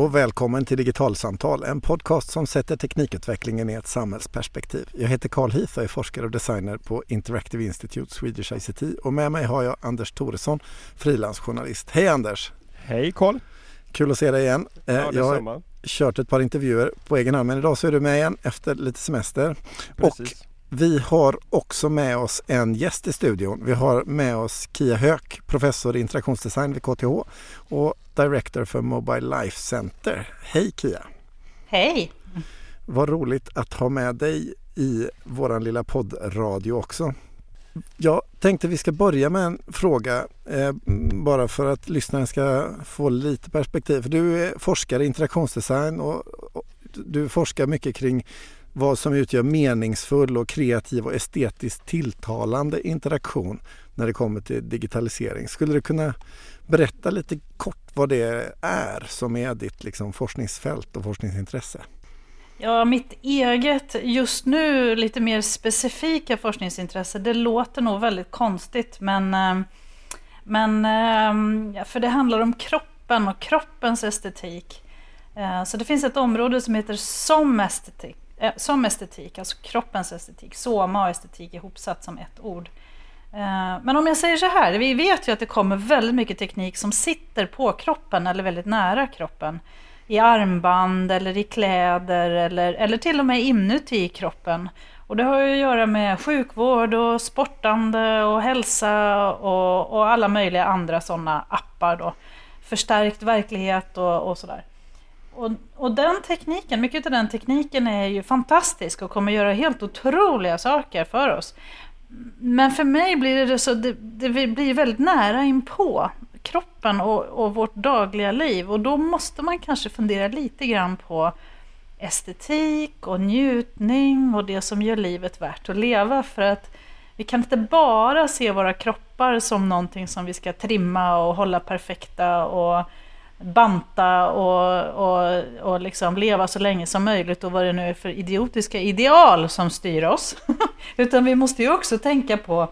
Och välkommen till Digitalsamtal, en podcast som sätter teknikutvecklingen i ett samhällsperspektiv. Jag heter Carl Heath och är forskare och designer på Interactive Institute Swedish ICT och med mig har jag Anders Thoresson, frilansjournalist. Hej Anders! Hej Carl! Kul att se dig igen. Ja, Eh, jag har kört ett par intervjuer på egen hand men idag så är du med igen efter lite semester. Precis. Vi har också med oss en gäst i studion. Vi har med oss Kia Höök, professor i interaktionsdesign vid KTH och director för Mobile Life Center. Hej Kia! Hej! Vad roligt att ha med dig i våran lilla poddradio också. Jag tänkte vi ska börja med en fråga eh, bara för att lyssnaren ska få lite perspektiv. För du är forskare i interaktionsdesign och, och du forskar mycket kring vad som utgör meningsfull och kreativ och estetiskt tilltalande interaktion när det kommer till digitalisering. Skulle du kunna berätta lite kort vad det är som är ditt liksom, forskningsfält och forskningsintresse? Ja, mitt eget, just nu lite mer specifika forskningsintresse, det låter nog väldigt konstigt, men, eh, men eh, för det handlar om kroppen och kroppens estetik. Eh, så det finns ett område som heter som estetik, eh, som estetik alltså kroppens estetik, soma och estetik ihopsatt som ett ord. Eh, Men om jag säger så här, vi vet ju att det kommer väldigt mycket teknik som sitter på kroppen eller väldigt nära kroppen. I armband eller i kläder eller, eller till och med inuti kroppen. Och det har ju att göra med sjukvård och sportande och hälsa och, och alla möjliga andra sådana appar då. Förstärkt verklighet och, och sådär. Och, och den tekniken, mycket av den tekniken är ju fantastisk och kommer göra helt otroliga saker för oss. Men för mig blir det så, det, det blir väldigt nära inpå kroppen och, och vårt dagliga liv och då måste man kanske fundera lite grann på estetik och njutning och det som gör livet värt att leva för att vi kan inte bara se våra kroppar som någonting som vi ska trimma och hålla perfekta och banta och, och, och liksom leva så länge som möjligt och vad det nu är för idiotiska ideal som styr oss. Utan vi måste ju också tänka på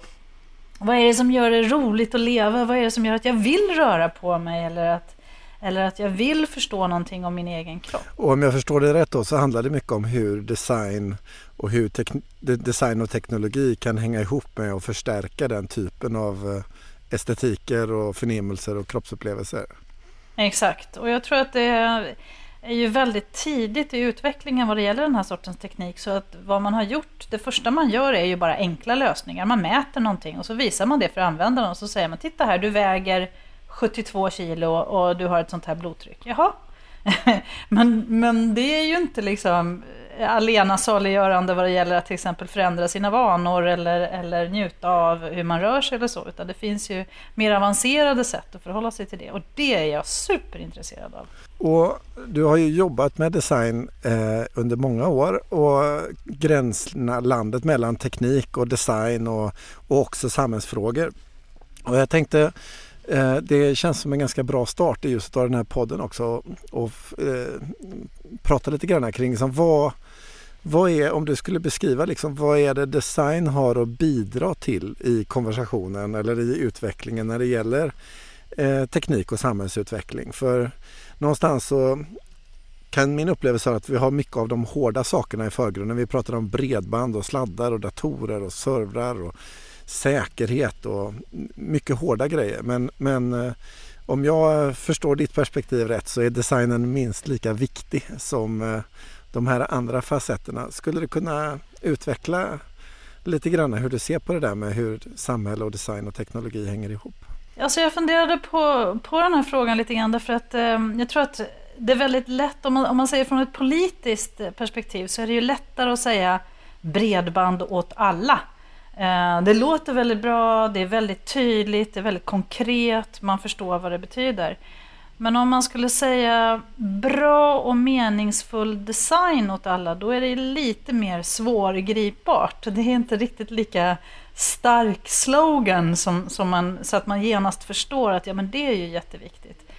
vad är det som gör det roligt att leva? Vad är det som gör att jag vill röra på mig eller att, eller att jag vill förstå någonting om min egen kropp? Och om jag förstår det rätt då så handlar det mycket om hur design och hur design och teknologi kan hänga ihop med och förstärka den typen av eh, estetiker och förnimmelser och kroppsupplevelser. Exakt, och jag tror att det är ju väldigt tidigt i utvecklingen vad det gäller den här sortens teknik. Så att vad man har gjort, det första man gör är ju bara enkla lösningar. Man mäter någonting och så visar man det för användaren och så säger man titta här, du väger 72 kilo och du har ett sånt här blodtryck. Jaha, men, men det är ju inte liksom eh, allena saliggörande vad det gäller att till exempel förändra sina vanor eller, eller njuta av hur man rör sig eller så, utan det finns ju mer avancerade sätt att förhålla sig till det och det är jag superintresserad av. Och du har ju jobbat med design eh, under många år och gränserna, landet mellan teknik och design och, och också samhällsfrågor. Och jag tänkte Eh, det känns som en ganska bra start i just av den här podden också och eh, prata lite grann kring liksom, vad, vad är, om du skulle beskriva liksom, vad är det design har att bidra till i konversationen eller i utvecklingen när det gäller eh, teknik och samhällsutveckling? För någonstans så kan min upplevelse vara att vi har mycket av de hårda sakerna i förgrunden. Vi pratar om bredband och sladdar och datorer och servrar och säkerhet och mycket hårda grejer. Men, men eh, om jag förstår ditt perspektiv rätt så är designen minst lika viktig som eh, de här andra facetterna. Skulle du kunna utveckla lite grann hur du ser på det där med hur samhälle och design och teknologi hänger ihop? Alltså jag funderade på, på den här frågan lite grann därför att eh, jag tror att det är väldigt lätt, om man, om man säger från ett politiskt perspektiv så är det ju lättare att säga bredband åt alla. Eh, det låter väldigt bra, det är väldigt tydligt, det är väldigt konkret, man förstår vad det betyder. Men om man skulle säga bra och meningsfull design åt alla, då är det lite mer svårgripbart. Det är inte riktigt lika stark slogan som, som man, så att man genast förstår att ja, men det är ju jätteviktigt.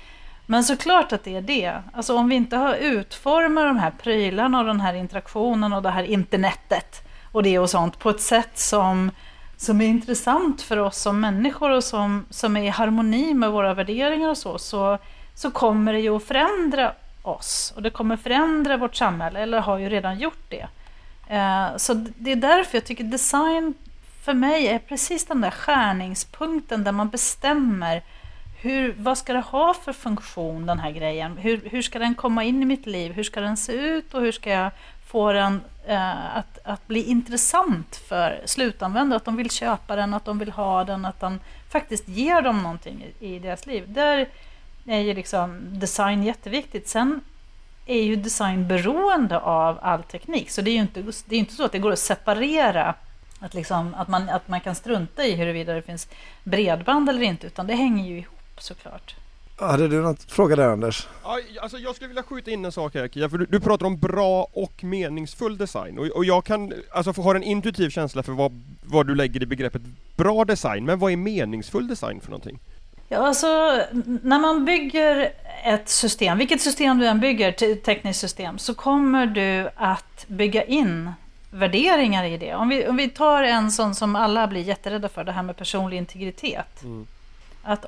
Men såklart att det är det. Alltså om vi inte har utformat de här prylarna och den här interaktionen och det här internetet och det och sånt på ett sätt som, som är intressant för oss som människor och som, som är i harmoni med våra värderingar och så, så, så kommer det ju att förändra oss och det kommer förändra vårt samhälle, eller har ju redan gjort det. Eh, så det är därför jag tycker design för mig är precis den där skärningspunkten där man bestämmer hur, vad ska det ha för funktion den här grejen? Hur, hur ska den komma in i mitt liv? Hur ska den se ut och hur ska jag få den eh, att, att bli intressant för slutanvändare? Att de vill köpa den, att de vill ha den, att den faktiskt ger dem någonting i, i deras liv. Där är ju liksom design jätteviktigt. Sen är ju design beroende av all teknik, så det är ju inte, det är inte så att det går att separera att, liksom, att, man, att man kan strunta i huruvida det finns bredband eller inte, utan det hänger ju ihop såklart. Hade du något fråga där Anders? Ja, alltså jag skulle vilja skjuta in en sak här Kia, för du, du pratar om bra och meningsfull design och, och jag kan alltså ha en intuitiv känsla för vad, vad du lägger i begreppet bra design, men vad är meningsfull design för någonting? Ja, alltså när man bygger ett system, vilket system du än bygger, tekniskt system, så kommer du att bygga in värderingar i det. Om vi, om vi tar en sån som alla blir jätterädda för, det här med personlig integritet. Mm. Att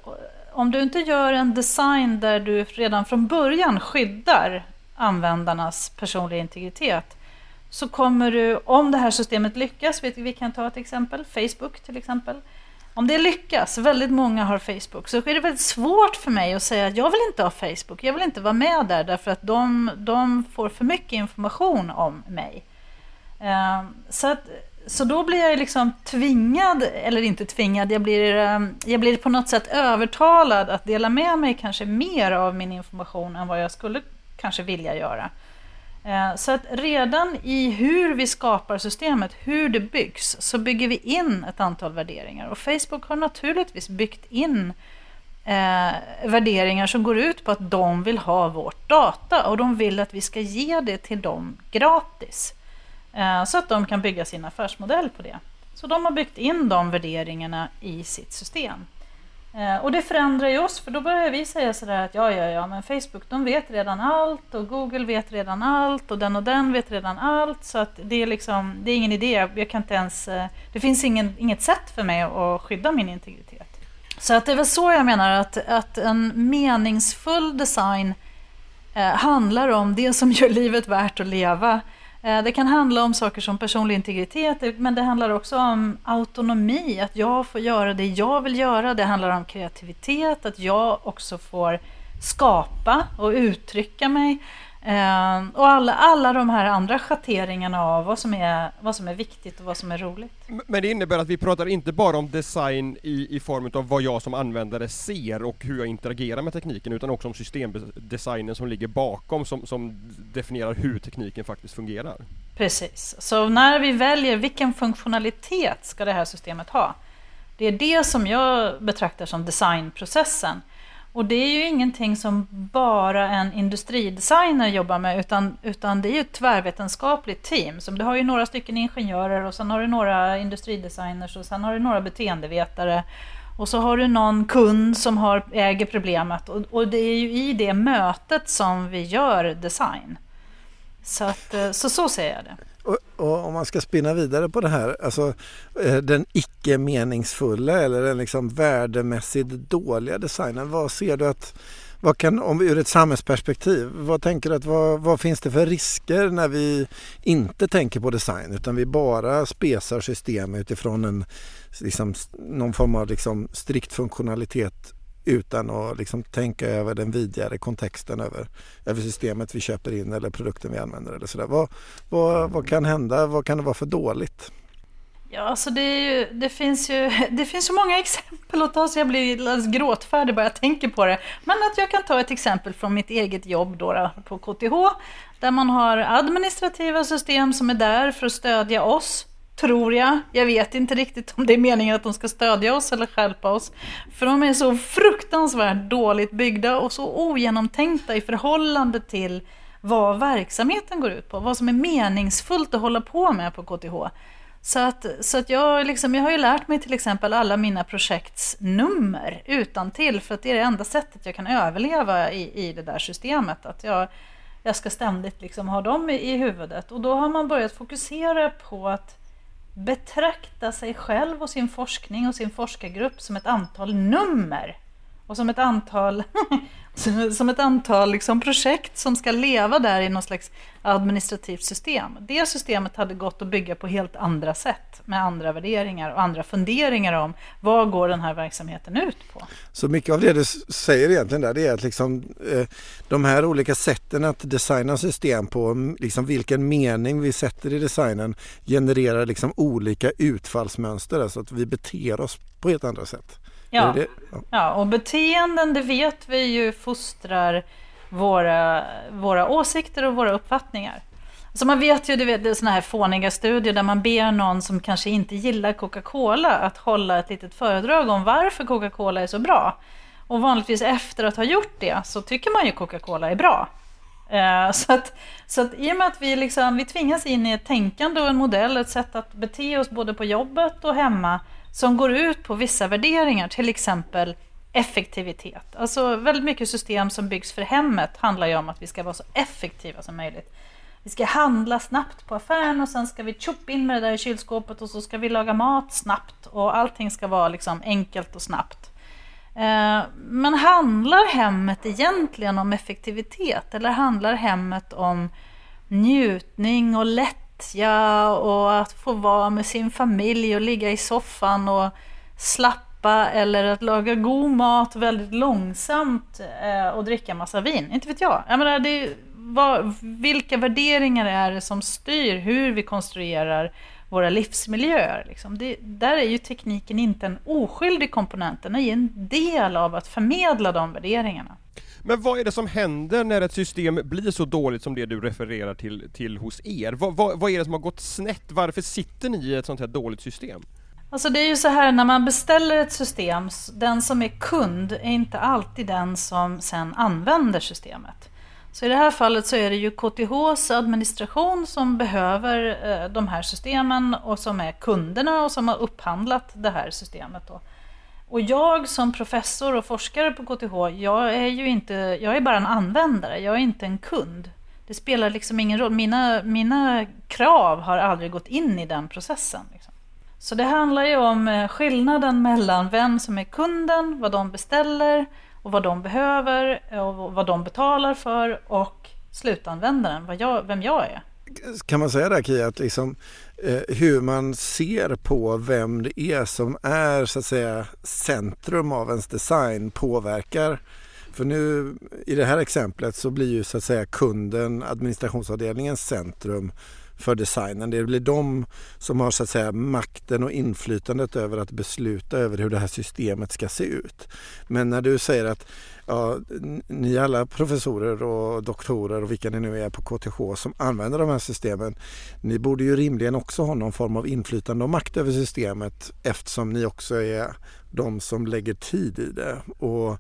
om du inte gör en design där du redan från början skyddar användarnas personliga integritet, så kommer du, om det här systemet lyckas, vi kan ta ett exempel, Facebook till exempel, om det lyckas, väldigt många har Facebook, så är det väldigt svårt för mig att säga att jag vill inte ha Facebook, jag vill inte vara med där därför att de, de får för mycket information om mig. Ehm, så, att, så då blir jag liksom tvingad, eller inte tvingad, jag blir, ehm, jag blir på något sätt övertalad att dela med mig kanske mer av min information än vad jag skulle kanske vilja göra. Eh, så att redan i hur vi skapar systemet, hur det byggs, så bygger vi in ett antal värderingar. Och Facebook har naturligtvis byggt in eh, värderingar som går ut på att de vill ha vårt data och de vill att vi ska ge det till dem gratis. Eh, så att de kan bygga sin affärsmodell på det. Så de har byggt in de värderingarna i sitt system. Eh, och det förändrar ju oss, för då börjar vi säga sådär att ja, ja, ja, men Facebook de vet redan allt och Google vet redan allt och den och den vet redan allt. Så att det är liksom, det är ingen idé. Jag kan inte ens, eh, det finns ingen, inget sätt för mig att skydda min integritet. Så att det är väl så jag menar att, att en meningsfull design eh, handlar om det som gör livet värt att leva Eh, det kan handla om saker som personlig integritet, men det handlar också om autonomi, att jag får göra det jag vill göra. Det handlar om kreativitet, att jag också får skapa och uttrycka mig. Eh, och alla, alla de här andra schatteringarna av vad som, är, vad som är viktigt och vad som är roligt. Men det innebär att vi pratar inte bara om design i, i form av vad jag som användare ser och hur jag interagerar med tekniken utan också om systemdesignen som ligger bakom som, som definierar hur tekniken faktiskt fungerar. Precis, så när vi väljer vilken funktionalitet ska det här systemet ha? Det är det som jag betraktar som designprocessen. Och det är ju ingenting som bara en industridesigner jobbar med, utan, utan det är ju ett tvärvetenskapligt team. Så du har ju några stycken ingenjörer och sen har du några industridesigners och sen har du några beteendevetare. Och så har du någon kund som har, äger problemet och, och det är ju i det mötet som vi gör design. Så, att, eh, så, så ser jag det. Och, och, om man ska spinna vidare på det här, alltså eh, den icke meningsfulla eller den liksom värdemässigt dåliga designen. Vad ser du att, vad kan, om ur ett samhällsperspektiv, vad tänker du att vad, vad finns det för risker när vi inte tänker på design utan vi bara spesar system utifrån en, liksom, någon form av liksom strikt funktionalitet utan att liksom tänka över den vidare kontexten över, över systemet vi köper in eller produkten vi använder eller sådär. Vad, vad, vad kan hända? Vad kan det vara för dåligt? Ja, alltså det, ju, det, finns ju det finns så många exempel att ta så jag blir alldeles gråtfärdig bara jag tänker på det. Men att jag kan ta ett exempel från mitt eget jobb då, då på KTH där man har administrativa system som är där för att stödja oss Tror jag. Jag vet inte riktigt om det är meningen att de ska stödja oss eller hjälpa oss. För de är så fruktansvärt dåligt byggda och så ogenomtänkta i förhållande till vad verksamheten går ut på. Vad som är meningsfullt att hålla på med på KTH. Så att, så att jag, liksom, jag har ju lärt mig till exempel alla mina projekts nummer utan till för att det är det enda sättet jag kan överleva i, i det där systemet. Att jag, jag ska ständigt liksom ha dem i, i huvudet. Och då har man börjat fokusera på att betrakta sig själv och sin forskning och sin forskargrupp som ett antal nummer och som ett antal, som ett antal liksom projekt som ska leva där i något slags administrativt system. Det systemet hade gått att bygga på helt andra sätt med andra värderingar och andra funderingar om vad går den här verksamheten ut på. Så mycket av det du säger egentligen där det är att liksom, eh, de här olika sätten att designa system på, liksom vilken mening vi sätter i designen genererar liksom olika utfallsmönster, alltså att vi beter oss på helt andra sätt. Ja. ja. ja, och beteenden det vet vi ju fostrar våra, våra åsikter och våra uppfattningar. Så man vet ju, du vet, sådana här fåniga studier där man ber någon som kanske inte gillar Coca-Cola att hålla ett litet föredrag om varför Coca-Cola är så bra. Och vanligtvis efter att ha gjort det så tycker man ju Coca-Cola är bra. Eh, så att, så att i och med att vi, liksom, vi tvingas in i ett tänkande och en modell, ett sätt att bete oss både på jobbet och hemma som går ut på vissa värderingar, till exempel effektivitet. Alltså väldigt mycket system som byggs för hemmet handlar ju om att vi ska vara så effektiva som möjligt. Vi ska handla snabbt på affären och sen ska vi tjopp in med det där i kylskåpet och så ska vi laga mat snabbt och allting ska vara liksom enkelt och snabbt. Eh, men handlar hemmet egentligen om effektivitet eller handlar hemmet om njutning och lättja och att få vara med sin familj och ligga i soffan och slappa eller att laga god mat väldigt långsamt eh, och dricka massa vin. Inte vet jag. jag menar, det vad, vilka värderingar är det som styr hur vi konstruerar våra livsmiljöer? Liksom? Det, där är ju tekniken inte en oskyldig komponent, den är en del av att förmedla de värderingarna. Men vad är det som händer när ett system blir så dåligt som det du refererar till, till hos er? Vad, vad, vad är det som har gått snett? Varför sitter ni i ett sånt här dåligt system? Alltså det är ju så här när man beställer ett system, den som är kund är inte alltid den som sen använder systemet. Så i det här fallet så är det ju KTHs administration som behöver eh, de här systemen och som är kunderna och som har upphandlat det här systemet. Då. Och jag som professor och forskare på KTH, jag är ju inte, jag är bara en användare, jag är inte en kund. Det spelar liksom ingen roll, mina, mina krav har aldrig gått in i den processen. Liksom. Så det handlar ju om eh, skillnaden mellan vem som är kunden, vad de beställer och vad de behöver och vad de betalar för och slutanvändaren, vad jag, vem jag är. Kan man säga där Kia, att liksom, eh, hur man ser på vem det är som är så att säga centrum av ens design påverkar för nu i det här exemplet så blir ju så att säga kunden administrationsavdelningens centrum för designen. Det blir de som har så att säga makten och inflytandet över att besluta över hur det här systemet ska se ut. Men när du säger att ja, ni alla professorer och doktorer och vilka ni nu är på KTH som använder de här systemen. Ni borde ju rimligen också ha någon form av inflytande och makt över systemet eftersom ni också är de som lägger tid i det. Och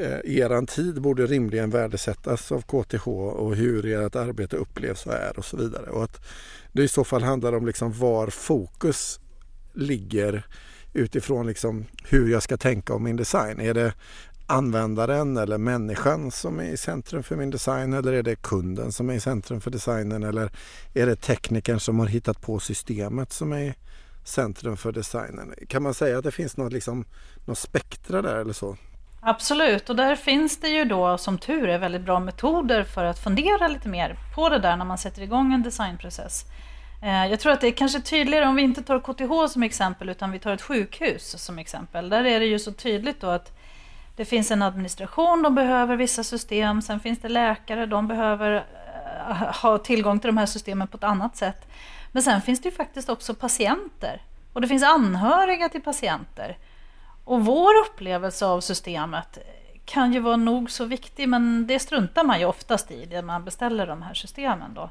eh, eran tid borde rimligen värdesättas av KTH och hur ert arbete upplevs och är och så vidare. Och att det i så fall handlar om liksom var fokus ligger utifrån liksom hur jag ska tänka om min design. Är det användaren eller människan som är i centrum för min design eller är det kunden som är i centrum för designen eller är det teknikern som har hittat på systemet som är i centrum för designen? Kan man säga att det finns något, liksom, något spektra där eller så? Absolut, och där finns det ju då som tur är väldigt bra metoder för att fundera lite mer på det där när man sätter igång en designprocess. Eh, jag tror att det är kanske tydligare om vi inte tar KTH som exempel utan vi tar ett sjukhus som exempel. Där är det ju så tydligt då att det finns en administration, de behöver vissa system, sen finns det läkare, de behöver eh, ha tillgång till de här systemen på ett annat sätt. Men sen finns det ju faktiskt också patienter och det finns anhöriga till patienter. Och vår upplevelse av systemet kan ju vara nog så viktig, men det struntar man ju oftast i när man beställer de här systemen. Då.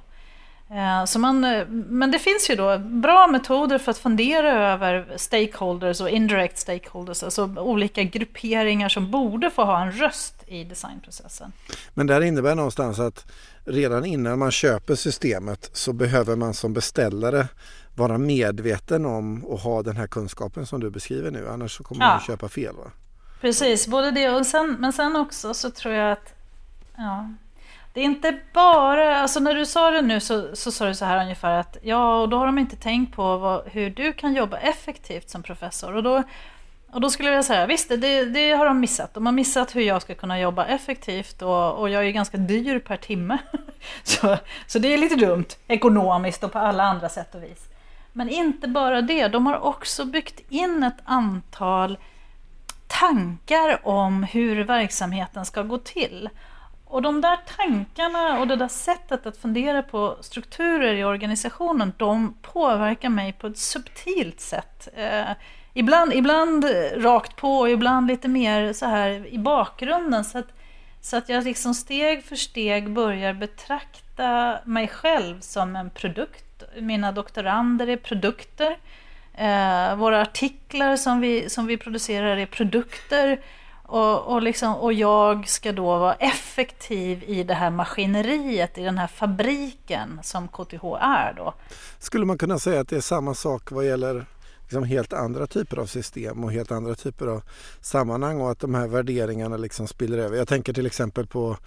Eh, så man, eh, men det finns ju då bra metoder för att fundera över stakeholders och indirect stakeholders, alltså olika grupperingar som borde få ha en röst i designprocessen. Men det här innebär någonstans att redan innan man köper systemet så behöver man som beställare vara medveten om och ha den här kunskapen som du beskriver nu. Annars så kommer ja. man att köpa fel. Va? Precis, både det och sen, men sen också så tror jag att ja, det är inte bara, alltså när du sa det nu så, så sa du så här ungefär att ja, och då har de inte tänkt på vad, hur du kan jobba effektivt som professor. Och då, och då skulle jag vilja säga, visst det, det, har de missat. De har missat hur jag ska kunna jobba effektivt och, och jag är ganska dyr per timme. så, så det är lite dumt ekonomiskt och på alla andra sätt och vis. Men inte bara det, de har också byggt in ett antal tankar om hur verksamheten ska gå till. Och de där tankarna och det där sättet att fundera på strukturer i organisationen, de påverkar mig på ett subtilt sätt. Eh, Ibland, ibland rakt på och ibland lite mer så här i bakgrunden. Så att, så att jag liksom steg för steg börjar betrakta mig själv som en produkt. Mina doktorander är produkter. Eh, våra artiklar som vi, som vi producerar är produkter. Och, och, liksom, och jag ska då vara effektiv i det här maskineriet, i den här fabriken som KTH är då. Skulle man kunna säga att det är samma sak vad gäller liksom helt andra typer av system och helt andra typer av sammanhang och att de här värderingarna liksom spiller över. Jag tänker till exempel på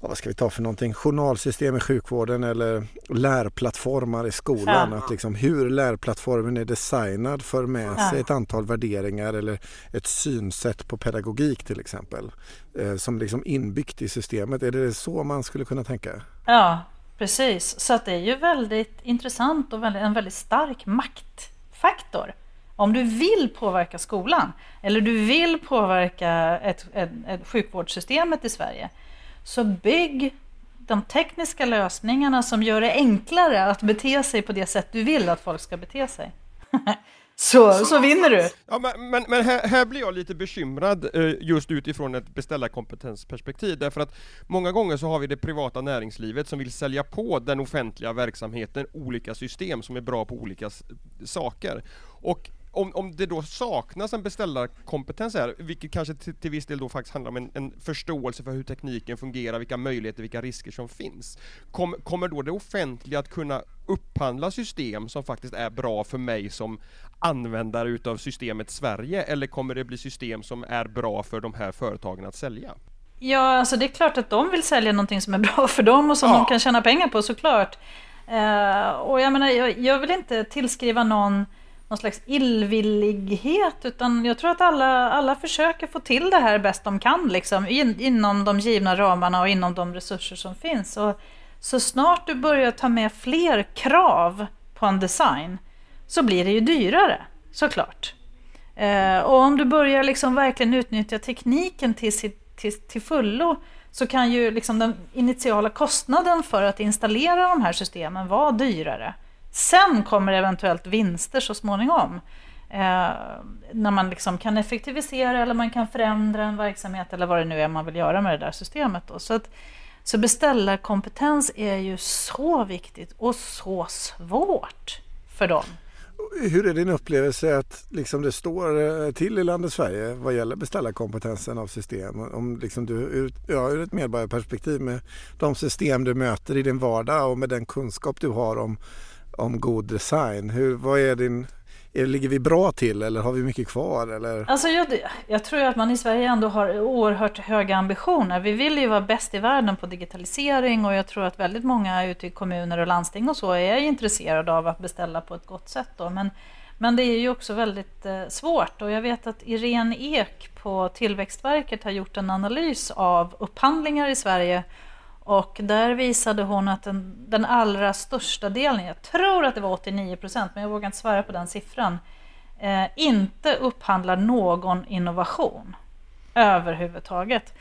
vad ska vi ta för någonting, journalsystem i sjukvården eller lärplattformar i skolan. Ja. Att liksom hur lärplattformen är designad för med sig ja. ett antal värderingar eller ett synsätt på pedagogik till exempel. Eh, som liksom inbyggt i systemet. Är det så man skulle kunna tänka? Ja, precis. Så att det är ju väldigt intressant och en väldigt stark faktor. Om du vill påverka skolan eller du vill påverka ett, ett, ett sjukvårdssystemet i Sverige så bygg de tekniska lösningarna som gör det enklare att bete sig på det sätt du vill att folk ska bete sig. så, så vinner du! Ja, men men, men här, här, blir jag lite bekymrad eh, just utifrån ett beställarkompetensperspektiv därför att många gånger så har vi det privata näringslivet som vill sälja på den offentliga verksamheten olika system som är bra på olika saker. Och om, om det då saknas en beställarkompetens här, vilket kanske till, till viss del då faktiskt handlar om en, en, förståelse för hur tekniken fungerar, vilka möjligheter, vilka risker som finns. Kom, kommer då det offentliga att kunna upphandla system som faktiskt är bra för mig som användare utav systemet Sverige, eller kommer det bli system som är bra för de här företagen att sälja? Ja, alltså det är klart att de vill sälja någonting som är bra för dem och som ja. de kan tjäna pengar på såklart. Uh, och jag menar, jag, jag vill inte tillskriva någon någon slags illvillighet utan jag tror att alla, alla försöker få till det här bäst de kan liksom, in, inom de givna ramarna och inom de resurser som finns. Och så snart du börjar ta med fler krav på en design så blir det ju dyrare såklart. Eh, och om du börjar liksom verkligen utnyttja tekniken till, sitt, till, till fullo så kan ju liksom den initiala kostnaden för att installera de här systemen vara dyrare. Sen kommer eventuellt vinster så småningom. Eh, när man liksom kan effektivisera eller man kan förändra en verksamhet eller vad det nu är man vill göra med det där systemet. Då. Så, att, så beställarkompetens är ju så viktigt och så svårt för dem. Hur är din upplevelse att liksom det står eh, till i landet Sverige vad gäller beställarkompetensen av system? Om liksom du, ur, ja, ur ett medborgarperspektiv med de system du möter i din vardag och med den kunskap du har om om god design. Hur, vad är din, är, ligger vi bra till eller har vi mycket kvar? Eller? Alltså jag, jag tror att man i Sverige ändå har oerhört höga ambitioner. Vi vill ju vara bäst i världen på digitalisering och jag tror att väldigt många ute i kommuner och landsting och så är intresserade av att beställa på ett gott sätt. Då. Men, men det är ju också väldigt eh, svårt och jag vet att Irene Ek på Tillväxtverket har gjort en analys av upphandlingar i Sverige och där visade hon att den, den allra största delen, jag tror att det var 89 procent, men jag vågar inte svära på den siffran, eh, inte upphandlar någon innovation överhuvudtaget.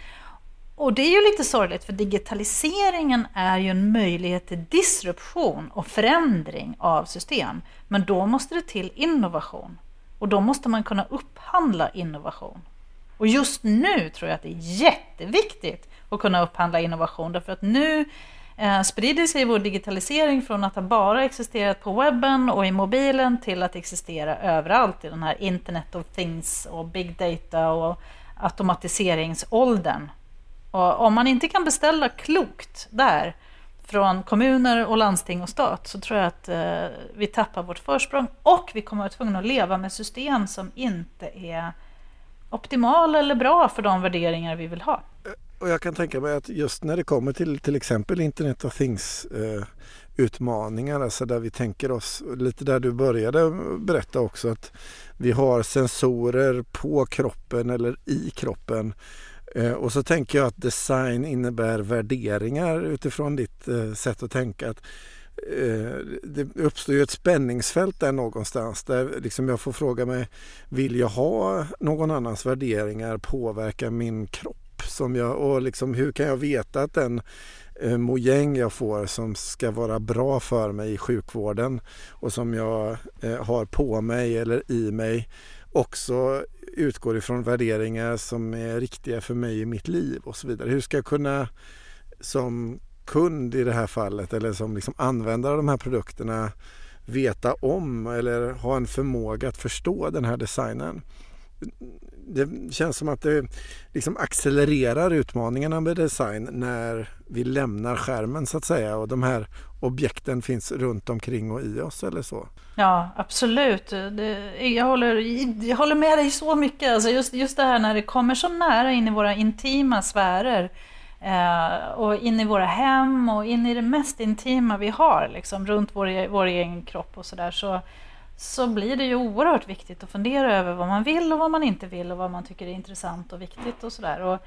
Och det är ju lite sorgligt för digitaliseringen är ju en möjlighet till disruption och förändring av system. Men då måste det till innovation. Och då måste man kunna upphandla innovation. Och just nu tror jag att det är jätteviktigt och kunna upphandla innovation därför att nu eh, sprider sig vår digitalisering från att ha bara existerat på webben och i mobilen till att existera överallt i den här Internet of Things och Big Data och automatiseringsåldern. Och om man inte kan beställa klokt där från kommuner och landsting och stat så tror jag att eh, vi tappar vårt försprång och vi kommer att vara tvungna att leva med system som inte är optimala eller bra för de värderingar vi vill ha och jag kan tänka mig att just när det kommer till till exempel Internet of Things eh, utmaningar, alltså där vi tänker oss, lite där du började berätta också, att vi har sensorer på kroppen eller i kroppen. Eh, och så tänker jag att design innebär värderingar utifrån ditt eh, sätt att tänka. Att, eh, det uppstår ju ett spänningsfält där någonstans där liksom jag får fråga mig, vill jag ha någon annans värderingar påverka min kropp? Som jag, och liksom, hur kan jag veta att den eh, mojäng jag får som ska vara bra för mig i sjukvården och som jag eh, har på mig eller i mig också utgår ifrån värderingar som är riktiga för mig i mitt liv och så vidare. Hur ska jag kunna som kund i det här fallet eller som liksom användare av de här produkterna veta om eller ha en förmåga att förstå den här designen? Det känns som att det liksom accelererar utmaningarna med design när vi lämnar skärmen så att säga och de här objekten finns runt omkring och i oss eller så. Ja, absolut. Det, jag, håller, jag håller med dig så mycket. Alltså just, just det här när det kommer så nära in i våra intima sfärer eh, och in i våra hem och in i det mest intima vi har liksom, runt vår, e-, vår egen kropp och sådär. Så, så så blir det ju oerhört viktigt att fundera över vad man vill och vad man inte vill och vad man tycker är intressant och viktigt och sådär.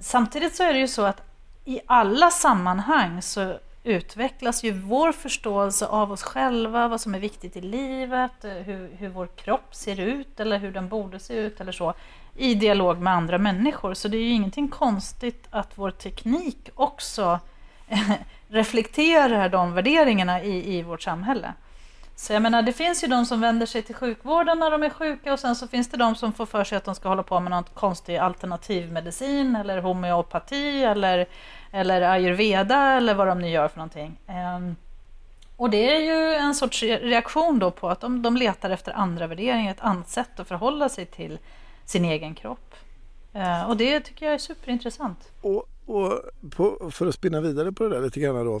Samtidigt så är det ju så att i alla sammanhang så utvecklas ju vår förståelse av oss själva, vad som är viktigt i livet, hur, hur vår kropp ser ut eller hur den borde se ut eller så, i dialog med andra människor. Så det är ju ingenting konstigt att vår teknik också reflekterar de värderingarna i, i vårt samhälle. Så jag menar, det finns ju de som vänder sig till sjukvården när de är sjuka och sen så finns det de som får för sig att de ska hålla på med någon konstig alternativmedicin eller homeopati eller, eller ayurveda eller vad de nu gör för någonting. Ehm, och det är ju en sorts reaktion då på att de, de letar efter andra värderingar, ett annat sätt att förhålla sig till sin egen kropp. Ehm, och det tycker jag är superintressant. Och, och på, för att spinna vidare på det där lite grann då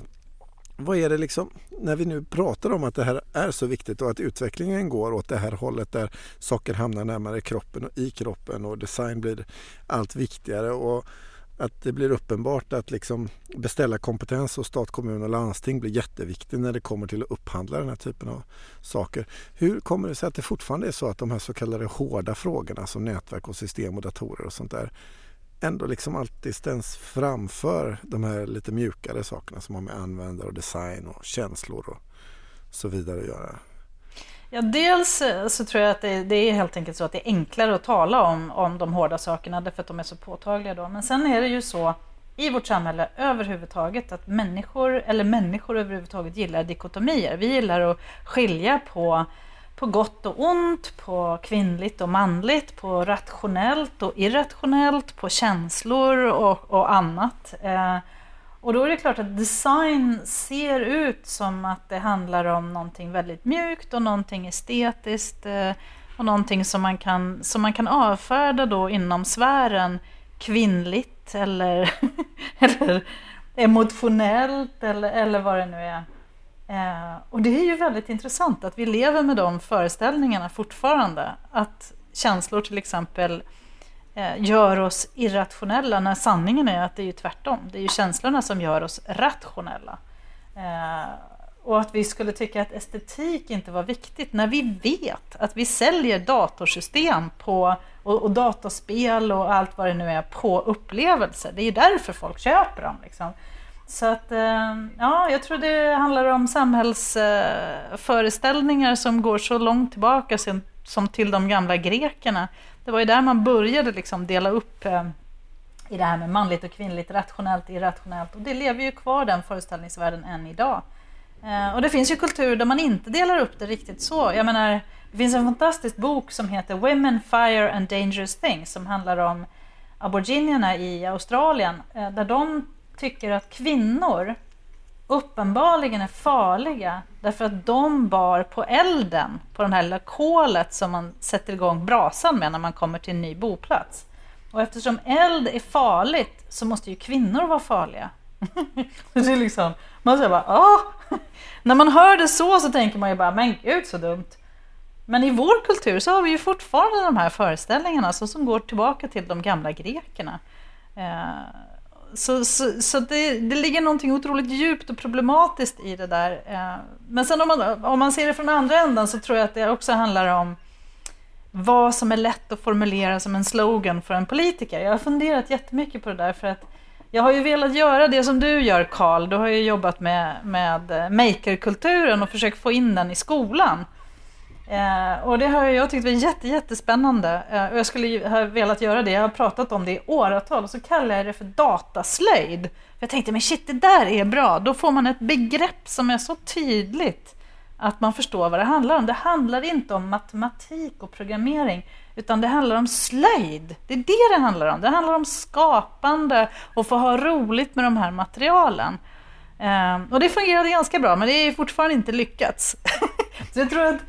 vad är det liksom, när vi nu pratar om att det här är så viktigt och att utvecklingen går åt det här hållet där saker hamnar närmare kroppen och i kroppen och design blir allt viktigare och att det blir uppenbart att liksom beställa kompetens hos stat, kommun och landsting blir jätteviktigt när det kommer till att upphandla den här typen av saker. Hur kommer det sig att det fortfarande är så att de här så kallade hårda frågorna som nätverk och system och datorer och sånt där ändå liksom alltid ställs framför de här lite mjukare sakerna som har med användare och design och känslor och så vidare att göra. Ja, dels eh, så tror jag att det, det, är helt enkelt så att det är enklare att tala om, om de hårda sakerna därför att de är så påtagliga då. Men sen är det ju så i vårt samhälle överhuvudtaget att människor, eller människor överhuvudtaget gillar dikotomier. Vi gillar att skilja på på gott och ont, på kvinnligt och manligt, på rationellt och irrationellt, på känslor och, och annat. Eh, och då är det klart att design ser ut som att det handlar om någonting väldigt mjukt och någonting estetiskt eh, och någonting som man kan, som man kan avfärda då inom sfären kvinnligt eller, eller emotionellt eller, eller vad det nu är. Eh, och det är ju väldigt intressant att vi lever med de föreställningarna fortfarande. Att känslor till exempel eh, gör oss irrationella när sanningen är att det är ju tvärtom. Det är ju känslorna som gör oss rationella. Eh, och att vi skulle tycka att estetik inte var viktigt när vi vet att vi säljer datorsystem på, och, och dataspel och allt vad det nu är på upplevelser. Det är ju därför folk köper dem. Liksom. Så att, eh, ja, jag tror det handlar om samhällsföreställningar som går så långt tillbaka som till de gamla grekerna. Det var ju där man började liksom dela upp eh, i det här med manligt och kvinnligt, rationellt och irrationellt. Och det lever ju kvar den föreställningsvärlden än idag. Eh, och det finns ju kulturer där man inte delar upp det riktigt så. Jag menar, det finns en fantastisk bok som heter Women, Fire and Dangerous Things som handlar om aboriginerna i Australien, där de tycker att kvinnor uppenbarligen är farliga därför att de bar på elden, på det här lilla kolet som man sätter igång brasan med när man kommer till en ny boplats. Och eftersom eld är farligt så måste ju kvinnor vara farliga. det är liksom, man säger bara Åh! När man hör det så så tänker man ju bara, men gud så dumt. Men i vår kultur så har vi ju fortfarande de här föreställningarna så som går tillbaka till de gamla grekerna. Eh, så, så, så det, det ligger någonting otroligt djupt och problematiskt i det där. Eh, men sen om man, om man ser det från andra änden så tror jag att det också handlar om vad som är lätt att formulera som en slogan för en politiker. Jag har funderat jättemycket på det där för att jag har ju velat göra det som du gör Karl. Du har ju jobbat med, med makerkulturen och försökt få in den i skolan. Eh, och det har jag tyckt var jätte, jättespännande. Eh, och jag skulle ha velat göra det. Jag har pratat om det i åratal och så kallar jag det för dataslöjd. Jag tänkte, men shit, det där är bra. Då får man ett begrepp som är så tydligt att man förstår vad det handlar om. Det handlar inte om matematik och programmering, utan det handlar om slöjd. Det är det det handlar om. Det handlar om skapande och få ha roligt med de här materialen. Eh, och det fungerade ganska bra, men det är fortfarande inte lyckats. Så jag tror att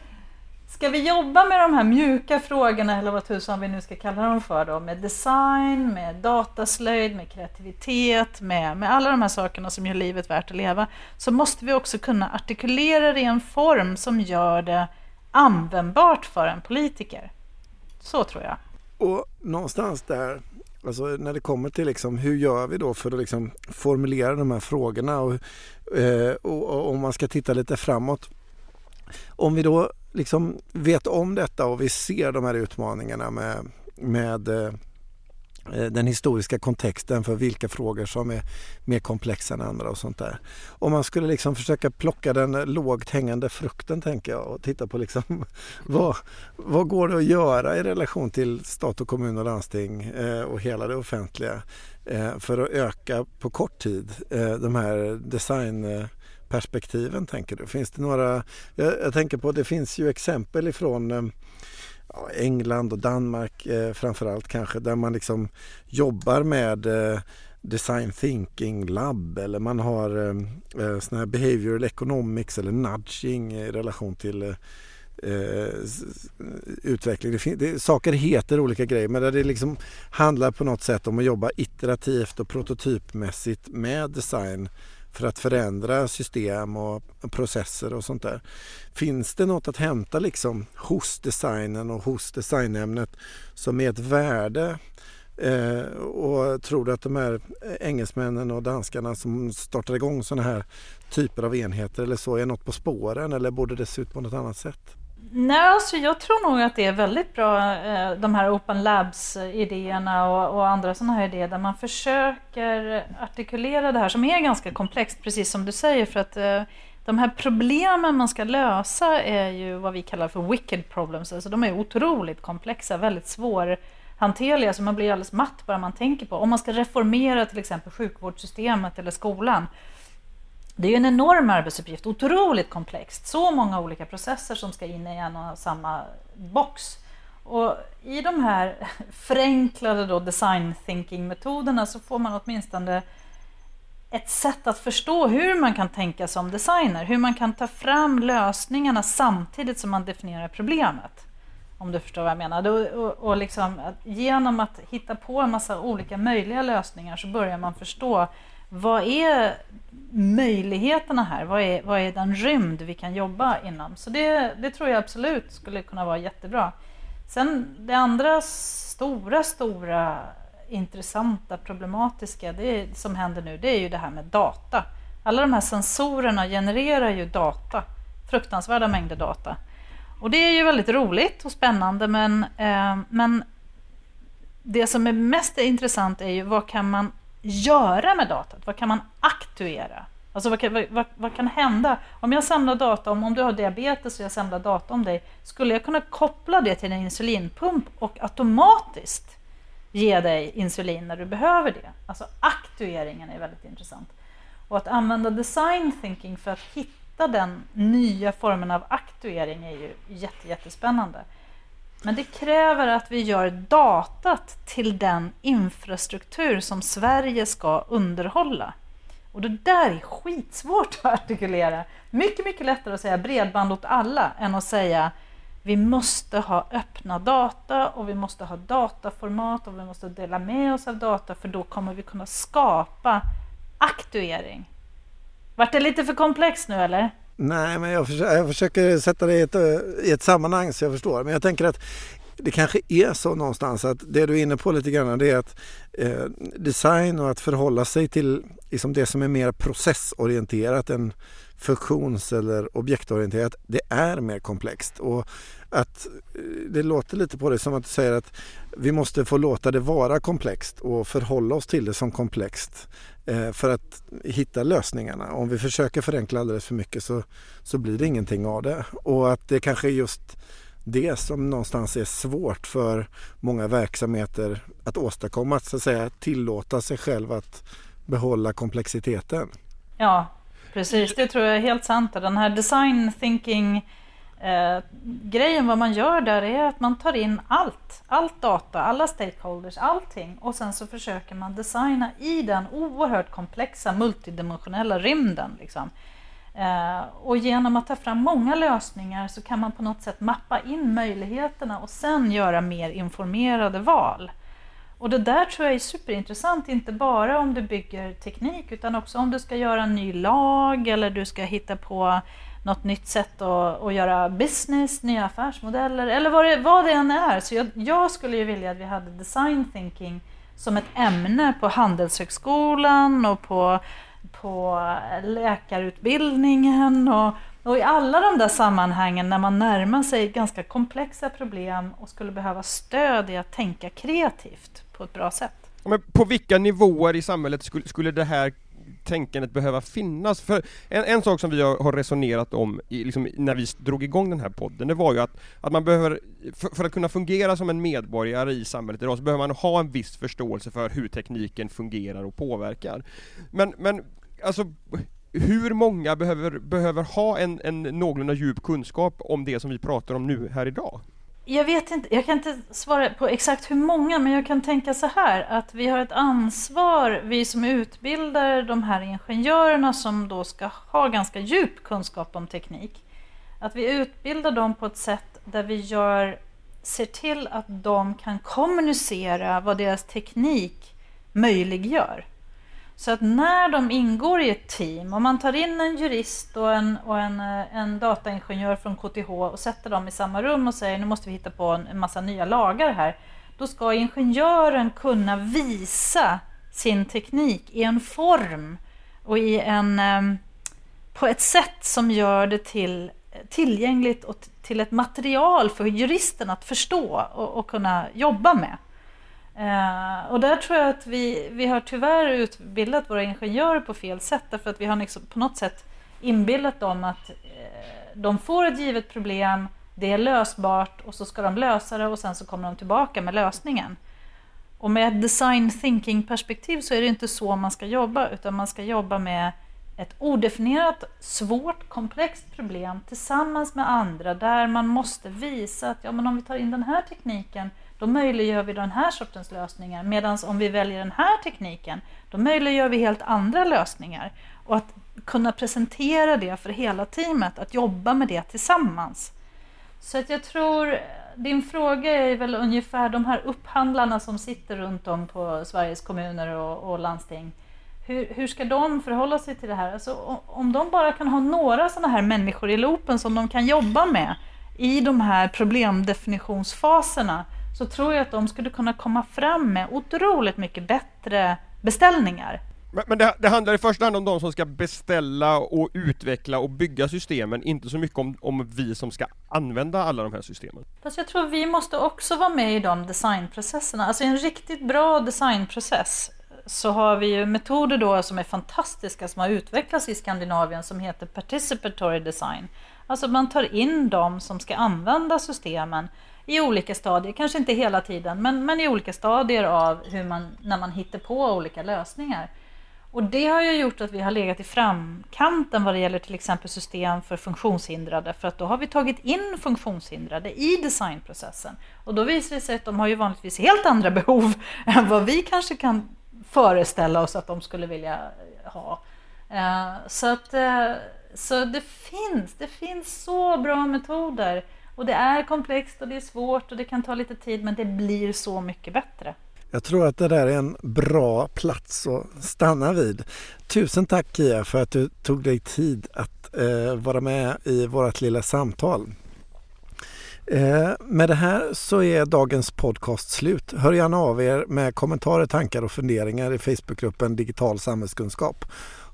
Ska vi jobba med de här mjuka frågorna, eller vad tusan vi nu ska kalla dem för då, med design, med dataslöjd, med kreativitet, med, med alla de här sakerna som gör livet värt att leva, så måste vi också kunna artikulera det i en form som gör det användbart för en politiker. Så tror jag. Och någonstans där, alltså när det kommer till liksom, hur gör vi då för att liksom formulera de här frågorna och, eh, och, och om man ska titta lite framåt. Om vi då liksom vet om detta och vi ser de här utmaningarna med, med eh, eh, den historiska kontexten för vilka frågor som är mer komplexa än andra och sånt där. Om man skulle liksom försöka plocka den lågt hängande frukten tänker jag och titta på liksom vad, vad går det att göra i relation till stat och kommun och landsting eh, och hela det offentliga för att öka på kort tid de här design perspektiven tänker du? Finns det några, jag, jag tänker på det finns ju exempel ifrån eh, ja, England och Danmark eh, framförallt kanske där man liksom jobbar med eh, design thinking lab eller man har eh, eh såna här behavioral economics eller nudging i relation till eh, eh utveckling. Det, det, saker heter olika grejer men där det liksom handlar på något sätt om att jobba iterativt och prototypmässigt med design för att förändra system och processer och sånt där. Finns det något att hämta liksom hos designen och hos designämnet som är ett värde Eh, och tror du att de här engelsmännen och danskarna som startar igång sådana här typer av enheter eller så är något på spåren eller borde det se ut på något annat sätt? Nej, alltså jag tror nog att det är väldigt bra, eh, de här Open Labs-idéerna och, och, andra sådana här idéer där man försöker artikulera det här som är ganska komplext, precis som du säger, för att eh, de här problemen man ska lösa är ju vad vi kallar för wicked problems, alltså de är otroligt komplexa, väldigt svårhanterliga, så man blir alldeles matt bara man tänker på. Om man ska reformera till exempel sjukvårdssystemet eller skolan, det är ju en enorm arbetsuppgift, otroligt komplext. Så många olika processer som ska in i en och samma box. Och i de här förenklade då design thinking-metoderna så får man åtminstone ett sätt att förstå hur man kan tänka som designer, hur man kan ta fram lösningarna samtidigt som man definierar problemet. Om du förstår vad jag menar. Och, och liksom, genom att hitta på en massa olika möjliga lösningar så börjar man förstå vad är möjligheterna här? Vad är, vad är den rymd vi kan jobba inom? Så det, det tror jag absolut skulle kunna vara jättebra. Sen det andra stora, stora intressanta, problematiska det som händer nu, det är ju det här med data. Alla de här sensorerna genererar ju data, fruktansvärda mängder data. Och det är ju väldigt roligt och spännande, men, eh, men det som är mest intressant är ju vad kan man göra med datat? Vad kan man aktuera? Alltså vad kan, vad, vad, kan hända? Om jag samlar data om, om du har diabetes och jag samlar data om dig, skulle jag kunna koppla det till en insulinpump och automatiskt ge dig insulin när du behöver det? Alltså aktueringen är väldigt intressant. Och att använda design thinking för att hitta den nya formen av aktuering är ju jätte, jättespännande. Men det kräver att vi gör datat till den infrastruktur som Sverige ska underhålla. Och det där är skitsvårt att artikulera. Mycket, mycket lättare att säga bredband åt alla än att säga vi måste ha öppna data och vi måste ha dataformat och vi måste dela med oss av data för då kommer vi kunna skapa aktuering. Vart det lite för komplext nu eller? Nej, men jag försöker, jag försöker sätta det i ett, eh, i ett sammanhang så jag förstår. Men jag tänker att det kanske är så någonstans att det du är inne på lite grann det är att eh, design och att förhålla sig till liksom det som är mer processorienterat än funktions eller objektorienterat, det är mer komplext. Och att eh, det låter lite på dig som att du säger att vi måste få låta det vara komplext och förhålla oss till det som komplext eh, för att hitta lösningarna. Om vi försöker förenkla alldeles för mycket så, så blir det ingenting av det. Och att det kanske är just det som någonstans är svårt för många verksamheter att åstadkomma, att, så att säga tillåta sig själv att behålla komplexiteten. Ja, precis. Det tror jag är helt sant. Den här design thinking eh, grejen, vad man gör där är att man tar in allt, allt data, alla stakeholders, allting och sen så försöker man designa i den oerhört komplexa multidimensionella rymden. Liksom. Eh, och genom att ta fram många lösningar så kan man på något sätt mappa in möjligheterna och sen göra mer informerade val. Och det där tror jag är superintressant, inte bara om du bygger teknik utan också om du ska göra en ny lag eller du ska hitta på något nytt sätt att, att göra business, nya affärsmodeller eller vad det, vad det än är. Så jag, jag skulle ju vilja att vi hade design thinking som ett ämne på Handelshögskolan och på, på läkarutbildningen och, och i alla de där sammanhangen när man närmar sig ganska komplexa problem och skulle behöva stöd i att tänka kreativt på ett bra sätt. Men på vilka nivåer i samhället skulle, skulle det här tänkandet behöva finnas? För en, en sak som vi har, har resonerat om i, liksom, när vi drog igång den här podden, det var ju att, att man behöver, för, för, att kunna fungera som en medborgare i samhället idag, så behöver man ha en viss förståelse för hur tekniken fungerar och påverkar. Men, men alltså hur många behöver, behöver ha en, en någorlunda djup kunskap om det som vi pratar om nu här idag? Jag vet inte, jag kan inte svara på exakt hur många, men jag kan tänka så här att vi har ett ansvar, vi som utbildar de här ingenjörerna som då ska ha ganska djup kunskap om teknik, att vi utbildar dem på ett sätt där vi gör, ser till att de kan kommunicera vad deras teknik möjliggör. Så att när de ingår i ett team, om man tar in en jurist och en, och en, eh, en dataingenjör från KTH och sätter dem i samma rum och säger nu måste vi hitta på en, en massa nya lagar här. Då ska ingenjören kunna visa sin teknik i en form och i en, ehm, på ett sätt som gör det till, tillgängligt och till ett material för juristen att förstå och, och kunna jobba med. Eh, och där tror jag att vi, vi har tyvärr utbildat våra ingenjörer på fel sätt därför att vi har liksom på något sätt inbillat dem att eh, de får ett givet problem, det är lösbart och så ska de lösa det och sen så kommer de tillbaka med lösningen. Och med ett design thinking perspektiv så är det inte så man ska jobba utan man ska jobba med ett odefinierat, svårt, komplext problem tillsammans med andra där man måste visa att ja, men om vi tar in den här tekniken då möjliggör vi den här sortens lösningar. Medan om vi väljer den här tekniken, då möjliggör vi helt andra lösningar. Och att kunna presentera det för hela teamet, att jobba med det tillsammans. Så att jag tror, din fråga är väl ungefär de här upphandlarna som sitter runt om på Sveriges kommuner och, och landsting. Hur, hur, ska de förhålla sig till det här? Alltså, om de bara kan ha några sådana här människor i loopen som de kan jobba med i de här problemdefinitionsfaserna så tror jag att de skulle kunna komma fram med otroligt mycket bättre beställningar. Men, men det, det, handlar i första hand om de som ska beställa och utveckla och bygga systemen, inte så mycket om, om vi som ska använda alla de här systemen. Fast jag tror vi måste också vara med i de designprocesserna. Alltså en riktigt bra designprocess så har vi ju metoder då som är fantastiska som har utvecklats i Skandinavien som heter participatory design. Alltså man tar in de som ska använda systemen i olika stadier, kanske inte hela tiden, men, men i olika stadier av hur man, när man hittar på olika lösningar. Och det har ju gjort att vi har legat i framkanten vad det gäller till exempel system för funktionshindrade, för att då har vi tagit in funktionshindrade i designprocessen. Och då visar det sig att de har ju vanligtvis helt andra behov än vad vi kanske kan föreställa oss att de skulle vilja ha. Eh, så, att, eh, så det finns, det finns så bra metoder och det är komplext och det är svårt och det kan ta lite tid men det blir så mycket bättre. Jag tror att det där är en bra plats att stanna vid. Tusen tack Kia för att du tog dig tid att eh, vara med i vårt lilla samtal. Eh, med det här så är dagens podcast slut. Hör gärna av er med kommentarer, tankar och funderingar i Facebookgruppen Digital samhällskunskap.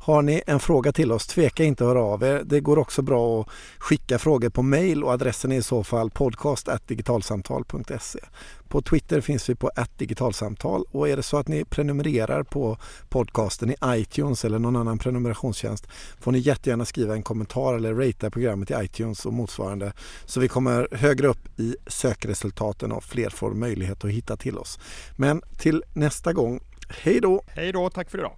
Har ni en fråga till oss, tveka inte att höra av er. Det går också bra att skicka frågor på mail och adressen är i så fall podcast.digitalsamtal.se. På Twitter finns vi på digitalsamtal och är det så att ni prenumererar på podcasten i iTunes eller någon annan prenumerationstjänst får ni jättegärna skriva en kommentar eller ratea programmet i iTunes och motsvarande så vi kommer högre upp i sökresultaten och fler får möjlighet att hitta till oss. Men till nästa gång, hej då! Hej då, tack för idag!